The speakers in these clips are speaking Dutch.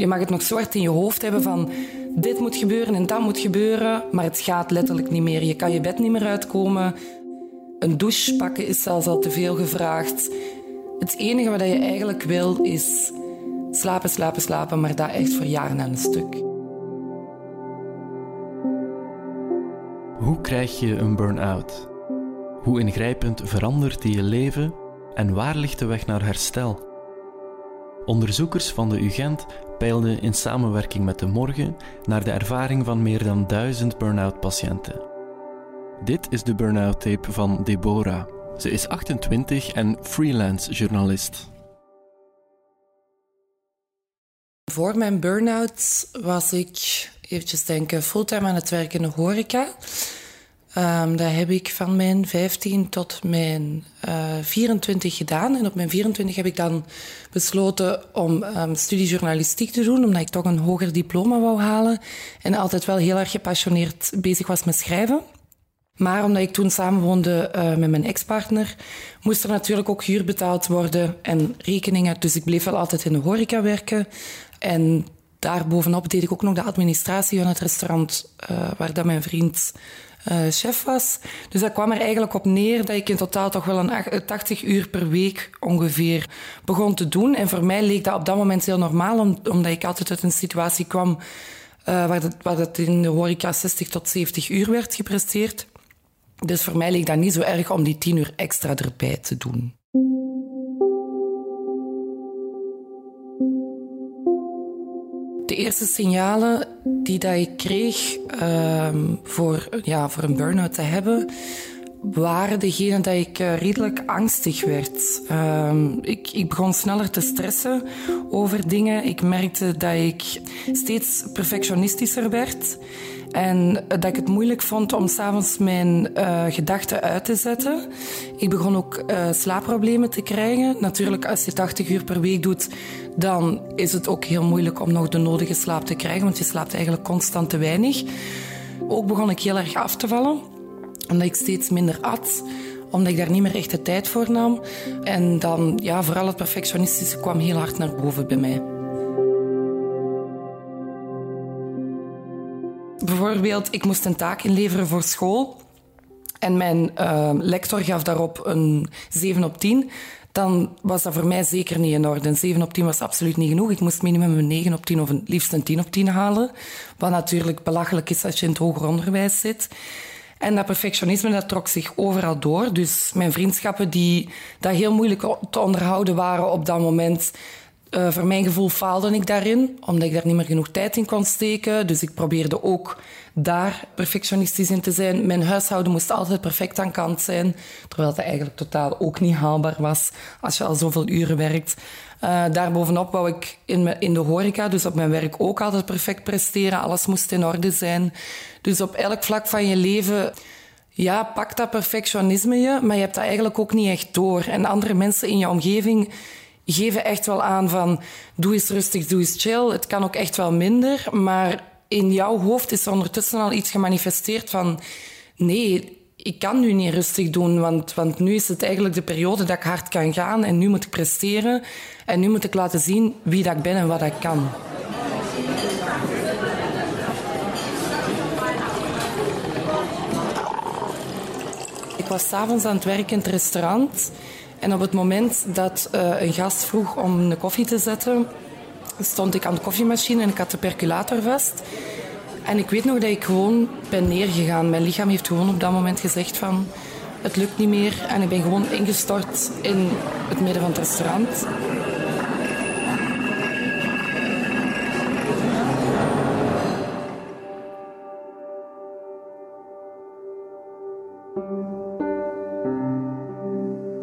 je mag het nog zwart in je hoofd hebben van dit moet gebeuren en dat moet gebeuren, maar het gaat letterlijk niet meer. Je kan je bed niet meer uitkomen. Een douche pakken is zelfs al te veel gevraagd. Het enige wat je eigenlijk wil is slapen, slapen, slapen, maar dat echt voor jaren aan een stuk. Hoe krijg je een burn-out? Hoe ingrijpend verandert die je leven en waar ligt de weg naar herstel? Onderzoekers van de UGent peilden in samenwerking met de Morgen naar de ervaring van meer dan duizend burn-out patiënten. Dit is de burn-out tape van Deborah. Ze is 28 en freelance journalist. Voor mijn burn-out was ik, eventjes denken, fulltime aan het werken in de horeca. Um, dat heb ik van mijn 15 tot mijn uh, eh, 24 gedaan. En op mijn 24 heb ik dan besloten om um, studie journalistiek te doen, omdat ik toch een hoger diploma wou halen. En altijd wel heel erg gepassioneerd bezig was met schrijven. Maar omdat ik toen samenwoonde uh, met mijn ex-partner, moest er natuurlijk ook huur betaald worden en rekeningen. Dus ik bleef wel altijd in de horeca werken. En daarbovenop deed ik ook nog de administratie van het restaurant uh, waar dat mijn vriend uh, chef was. Dus dat kwam er eigenlijk op neer dat ik in totaal toch wel een 80 uur per week ongeveer begon te doen. En voor mij leek dat op dat moment heel normaal, omdat ik altijd uit een situatie kwam uh, waar, het, waar het in de horeca 60 tot 70 uur werd gepresteerd. Dus voor mij leek dat niet zo erg om die 10 uur extra erbij te doen. De eerste signalen die dat ik kreeg um, voor, ja, voor een burn-out te hebben, waren degene dat ik uh, redelijk angstig werd. Um, ik, ik begon sneller te stressen over dingen. Ik merkte dat ik steeds perfectionistischer werd. En dat ik het moeilijk vond om s'avonds mijn uh, gedachten uit te zetten. Ik begon ook uh, slaapproblemen te krijgen. Natuurlijk, als je 80 uur per week doet, dan is het ook heel moeilijk om nog de nodige slaap te krijgen, want je slaapt eigenlijk constant te weinig. Ook begon ik heel erg af te vallen, omdat ik steeds minder at omdat ik daar niet meer echt de tijd voor nam. En dan, ja, vooral het perfectionistische kwam heel hard naar boven bij mij. Bijvoorbeeld, ik moest een taak inleveren voor school. En mijn uh, lector gaf daarop een 7 op 10 dan was dat voor mij zeker niet in orde. Een 7 op 10 was absoluut niet genoeg. Ik moest minimum een 9 op 10 of een, liefst een 10 op 10 halen. Wat natuurlijk belachelijk is als je in het hoger onderwijs zit. En dat perfectionisme dat trok zich overal door. Dus mijn vriendschappen die dat heel moeilijk te onderhouden waren op dat moment... Uh, voor mijn gevoel faalde ik daarin, omdat ik daar niet meer genoeg tijd in kon steken. Dus ik probeerde ook daar perfectionistisch in te zijn. Mijn huishouden moest altijd perfect aan kant zijn, terwijl dat eigenlijk totaal ook niet haalbaar was als je al zoveel uren werkt. Uh, daarbovenop wou ik in, in de horeca, dus op mijn werk ook altijd perfect presteren. Alles moest in orde zijn. Dus op elk vlak van je leven ja, pak dat perfectionisme je, maar je hebt dat eigenlijk ook niet echt door. En andere mensen in je omgeving geven echt wel aan van doe eens rustig, doe eens chill. Het kan ook echt wel minder, maar in jouw hoofd is er ondertussen al iets gemanifesteerd van nee, ik kan nu niet rustig doen, want, want nu is het eigenlijk de periode dat ik hard kan gaan en nu moet ik presteren en nu moet ik laten zien wie dat ik ben en wat ik kan. Ik was s'avonds aan het werken in het restaurant en op het moment dat uh, een gast vroeg om een koffie te zetten, stond ik aan de koffiemachine en ik had de percolator vast. En ik weet nog dat ik gewoon ben neergegaan. Mijn lichaam heeft gewoon op dat moment gezegd van... Het lukt niet meer. En ik ben gewoon ingestort in het midden van het restaurant.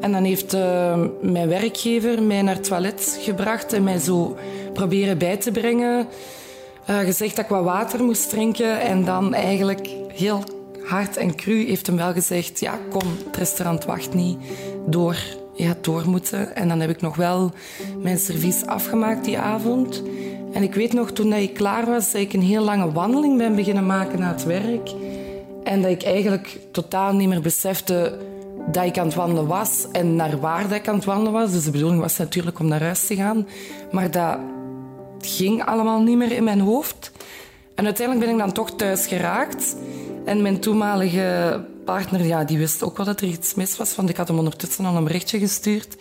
En dan heeft uh, mijn werkgever mij naar het toilet gebracht en mij zo proberen bij te brengen. Uh, gezegd dat ik wat water moest drinken en dan eigenlijk heel hard en cru heeft hem wel gezegd: Ja, kom, het restaurant wacht niet door. Je gaat door moeten. En dan heb ik nog wel mijn servies afgemaakt die avond. En ik weet nog, toen ik klaar was, dat ik een heel lange wandeling ben beginnen maken naar het werk. En dat ik eigenlijk totaal niet meer besefte dat ik aan het wandelen was en naar waar dat ik aan het wandelen was. Dus de bedoeling was natuurlijk om naar huis te gaan. Maar dat ging allemaal niet meer in mijn hoofd. En uiteindelijk ben ik dan toch thuis geraakt. En mijn toenmalige partner, ja, die wist ook wel dat er iets mis was, want ik had hem ondertussen al een berichtje gestuurd.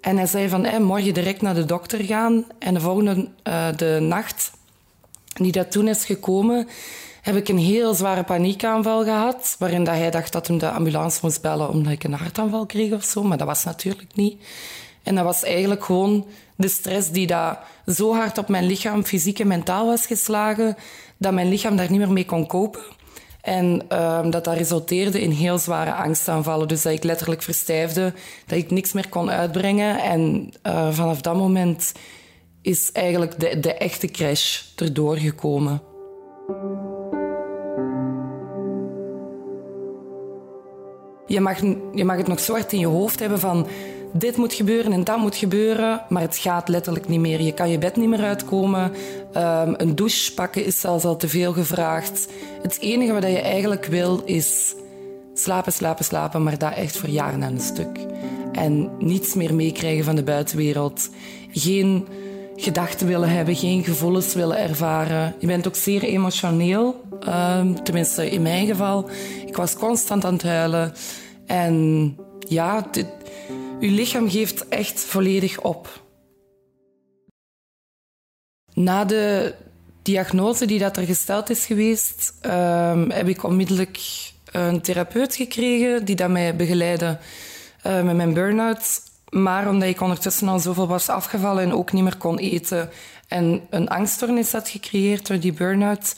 En hij zei van, hey, morgen direct naar de dokter gaan. En de volgende uh, de nacht die dat toen is gekomen, heb ik een heel zware paniekaanval gehad. Waarin dat hij dacht dat hij de ambulance moest bellen omdat ik een hartaanval kreeg of zo. Maar dat was natuurlijk niet. En dat was eigenlijk gewoon de stress die dat zo hard op mijn lichaam, fysiek en mentaal was geslagen, dat mijn lichaam daar niet meer mee kon kopen. En uh, dat dat resulteerde in heel zware angstaanvallen. Dus dat ik letterlijk verstijfde, dat ik niks meer kon uitbrengen. En uh, vanaf dat moment is eigenlijk de, de echte crash erdoor gekomen. Je mag, je mag het nog zo in je hoofd hebben van dit moet gebeuren en dat moet gebeuren, maar het gaat letterlijk niet meer. Je kan je bed niet meer uitkomen. Um, een douche pakken is zelfs al te veel gevraagd. Het enige wat je eigenlijk wil is slapen, slapen, slapen, maar dat echt voor jaren aan een stuk. En niets meer meekrijgen van de buitenwereld. Geen gedachten willen hebben, geen gevoelens willen ervaren. Je bent ook zeer emotioneel, um, tenminste in mijn geval. Ik was constant aan het huilen. En ja, dit, uw lichaam geeft echt volledig op. Na de diagnose die dat er gesteld is geweest, um, heb ik onmiddellijk een therapeut gekregen die dat mij begeleidde uh, met mijn burn-out. Maar omdat ik ondertussen al zoveel was afgevallen en ook niet meer kon eten en een angststoornis had gecreëerd door die burn-out,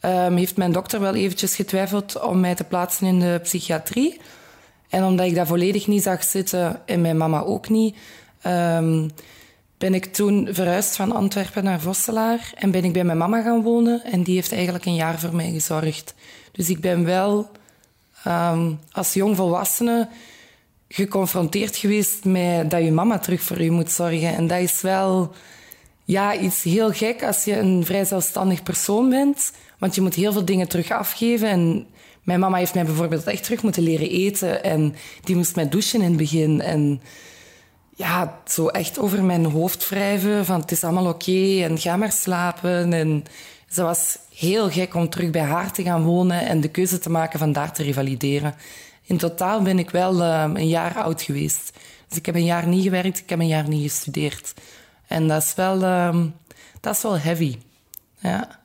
um, heeft mijn dokter wel eventjes getwijfeld om mij te plaatsen in de psychiatrie. En omdat ik dat volledig niet zag zitten en mijn mama ook niet, um, ben ik toen verhuisd van Antwerpen naar Vosselaar en ben ik bij mijn mama gaan wonen. En die heeft eigenlijk een jaar voor mij gezorgd. Dus ik ben wel um, als jongvolwassene geconfronteerd geweest met dat je mama terug voor je moet zorgen. En dat is wel ja, iets heel gek als je een vrij zelfstandig persoon bent. Want je moet heel veel dingen terug afgeven. En mijn mama heeft mij bijvoorbeeld echt terug moeten leren eten. En die moest mij douchen in het begin. En ja, zo echt over mijn hoofd wrijven van het is allemaal oké en ga maar slapen. En ze was heel gek om terug bij haar te gaan wonen en de keuze te maken van daar te revalideren. In totaal ben ik wel uh, een jaar oud geweest. Dus ik heb een jaar niet gewerkt, ik heb een jaar niet gestudeerd. En dat is wel, uh, dat is wel heavy. Ja.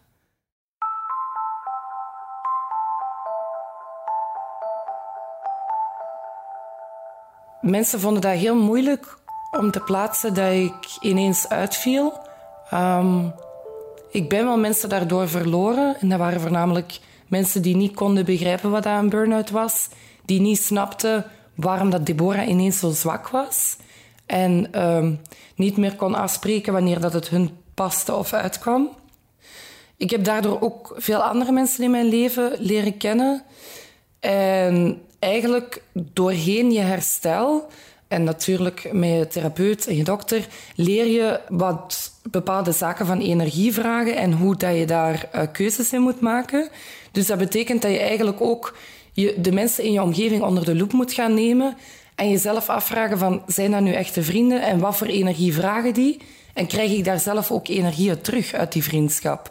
Mensen vonden dat heel moeilijk om te plaatsen dat ik ineens uitviel. Um, ik ben wel mensen daardoor verloren. En dat waren voornamelijk mensen die niet konden begrijpen wat dat een burn-out was. Die niet snapten waarom dat Deborah ineens zo zwak was. En um, niet meer kon afspreken wanneer dat het hun paste of uitkwam. Ik heb daardoor ook veel andere mensen in mijn leven leren kennen. En eigenlijk doorheen je herstel en natuurlijk met je therapeut en je dokter leer je wat bepaalde zaken van energie vragen en hoe dat je daar uh, keuzes in moet maken. Dus dat betekent dat je eigenlijk ook je, de mensen in je omgeving onder de loep moet gaan nemen en jezelf afvragen van zijn dat nu echte vrienden en wat voor energie vragen die? En krijg ik daar zelf ook energie terug uit die vriendschap?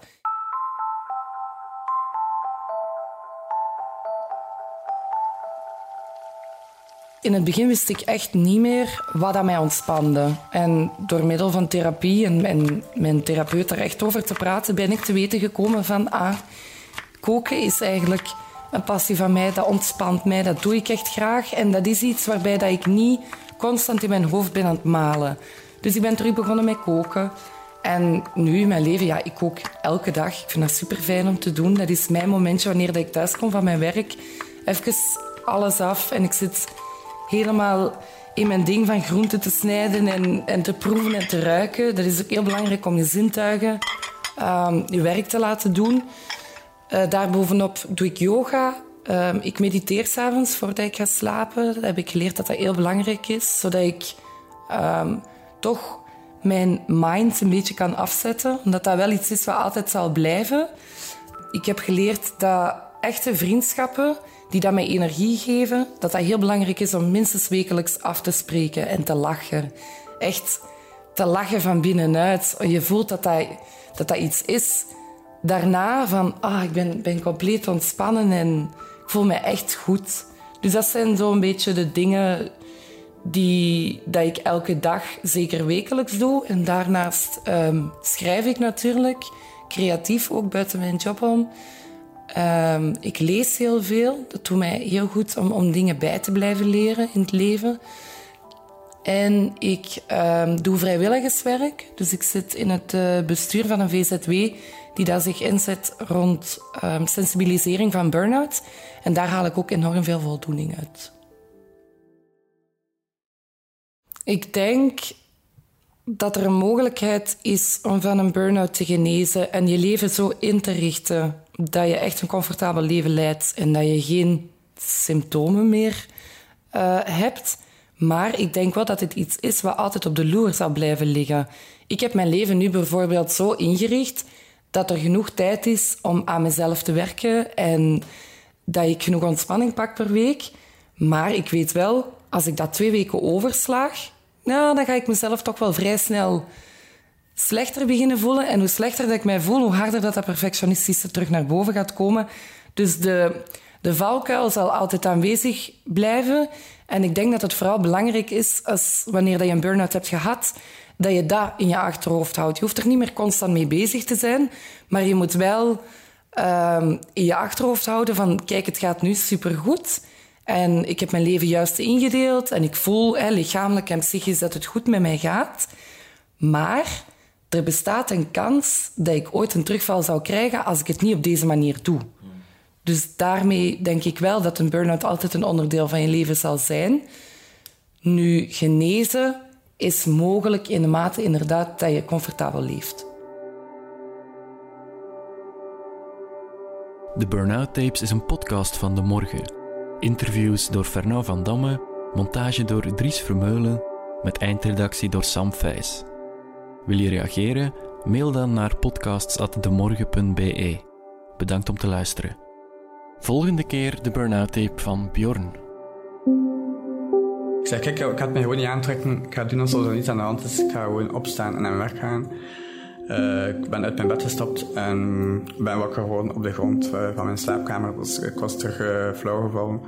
In het begin wist ik echt niet meer wat dat mij ontspande. En door middel van therapie en, mijn therapeut er echt over te praten, ben ik te weten gekomen van ah, koken is eigenlijk een passie van mij, dat ontspant mij, dat doe ik echt graag. En dat is iets waarbij dat ik niet constant in mijn hoofd ben aan het malen. Dus ik ben terug begonnen met koken. En nu in mijn leven, ja, ik kook elke dag. Ik vind dat super fijn om te doen. Dat is mijn momentje wanneer dat ik thuis kom van mijn werk. Even alles af en ik zit helemaal in mijn ding van groenten te snijden en, en te proeven en te ruiken. Dat is ook heel belangrijk om je zintuigen um, je werk te laten doen. Uh, daarbovenop doe ik yoga. Um, ik mediteer s'avonds voordat ik ga slapen. Dat heb ik geleerd dat dat heel belangrijk is, zodat ik um, toch mijn mind een beetje kan afzetten. Omdat dat wel iets is wat altijd zal blijven. Ik heb geleerd dat echte vriendschappen die dat mij energie geven, dat dat heel belangrijk is om minstens wekelijks af te spreken en te lachen. Echt te lachen van binnenuit. Je voelt dat dat, dat, dat iets is. Daarna van, ah, ik ben, ben compleet ontspannen en ik voel me echt goed. Dus dat zijn zo'n beetje de dingen die dat ik elke dag, zeker wekelijks doe. En daarnaast ehm, schrijf ik natuurlijk, creatief ook buiten mijn job om. Ehm, ik lees heel veel. Dat doet mij heel goed om, om dingen bij te blijven leren in het leven. En ik um, doe vrijwilligerswerk. Dus ik zit in het uh, bestuur van een VZW die daar zich inzet rond um, sensibilisering van burn-out. En daar haal ik ook enorm veel voldoening uit. Ik denk dat er een mogelijkheid is om van een burn-out te genezen en je leven zo in te richten dat je echt een comfortabel leven leidt en dat je geen symptomen meer uh, hebt. Maar ik denk wel dat het iets is wat altijd op de loer zal blijven liggen. Ik heb mijn leven nu bijvoorbeeld zo ingericht dat er genoeg tijd is om aan mezelf te werken en dat ik genoeg ontspanning pak per week. Maar ik weet wel, als ik dat twee weken overslaag, nou, dan ga ik mezelf toch wel vrij snel slechter beginnen voelen. En hoe slechter dat ik mij voel, hoe harder dat, dat perfectionistische terug naar boven gaat komen. Dus de, de valkuil zal altijd aanwezig blijven. En ik denk dat het vooral belangrijk is, als, wanneer dat je een burn-out hebt gehad, dat je dat in je achterhoofd houdt. Je hoeft er niet meer constant mee bezig te zijn, maar je moet wel um, in je achterhoofd houden van, kijk, het gaat nu supergoed. En ik heb mijn leven juist ingedeeld en ik voel lichamelijk en psychisch dat het goed met mij gaat. Maar er bestaat een kans dat ik ooit een terugval zou krijgen als ik het niet op deze manier doe. Dus daarmee denk ik wel dat een burn-out altijd een onderdeel van je leven zal zijn. Nu, genezen is mogelijk in de mate inderdaad dat je comfortabel leeft. De Burnout Tapes is een podcast van De Morgen. Interviews door Fernand van Damme, montage door Dries Vermeulen, met eindredactie door Sam Vijs. Wil je reageren? Mail dan naar podcasts.demorgen.be. Bedankt om te luisteren. Volgende keer de Burnout Tape van Bjorn. Ik zeg, kijk, ik ga het me gewoon niet aantrekken. Ik ga doen alsof er niets aan de hand is. Ik ga gewoon opstaan en naar mijn werk gaan. Uh, ik ben uit mijn bed gestapt en ben wakker geworden op de grond uh, van mijn slaapkamer. Dus ik was terug uh, flauw gevallen.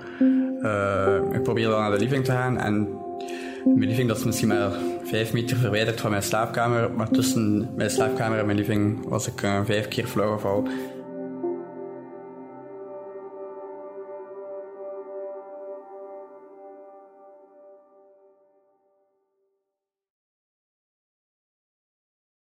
ik probeerde dan naar de living te gaan en mijn living dat is misschien maar vijf meter verwijderd van mijn slaapkamer. Maar tussen mijn slaapkamer en mijn living was ik vijf keer flauw gevallen.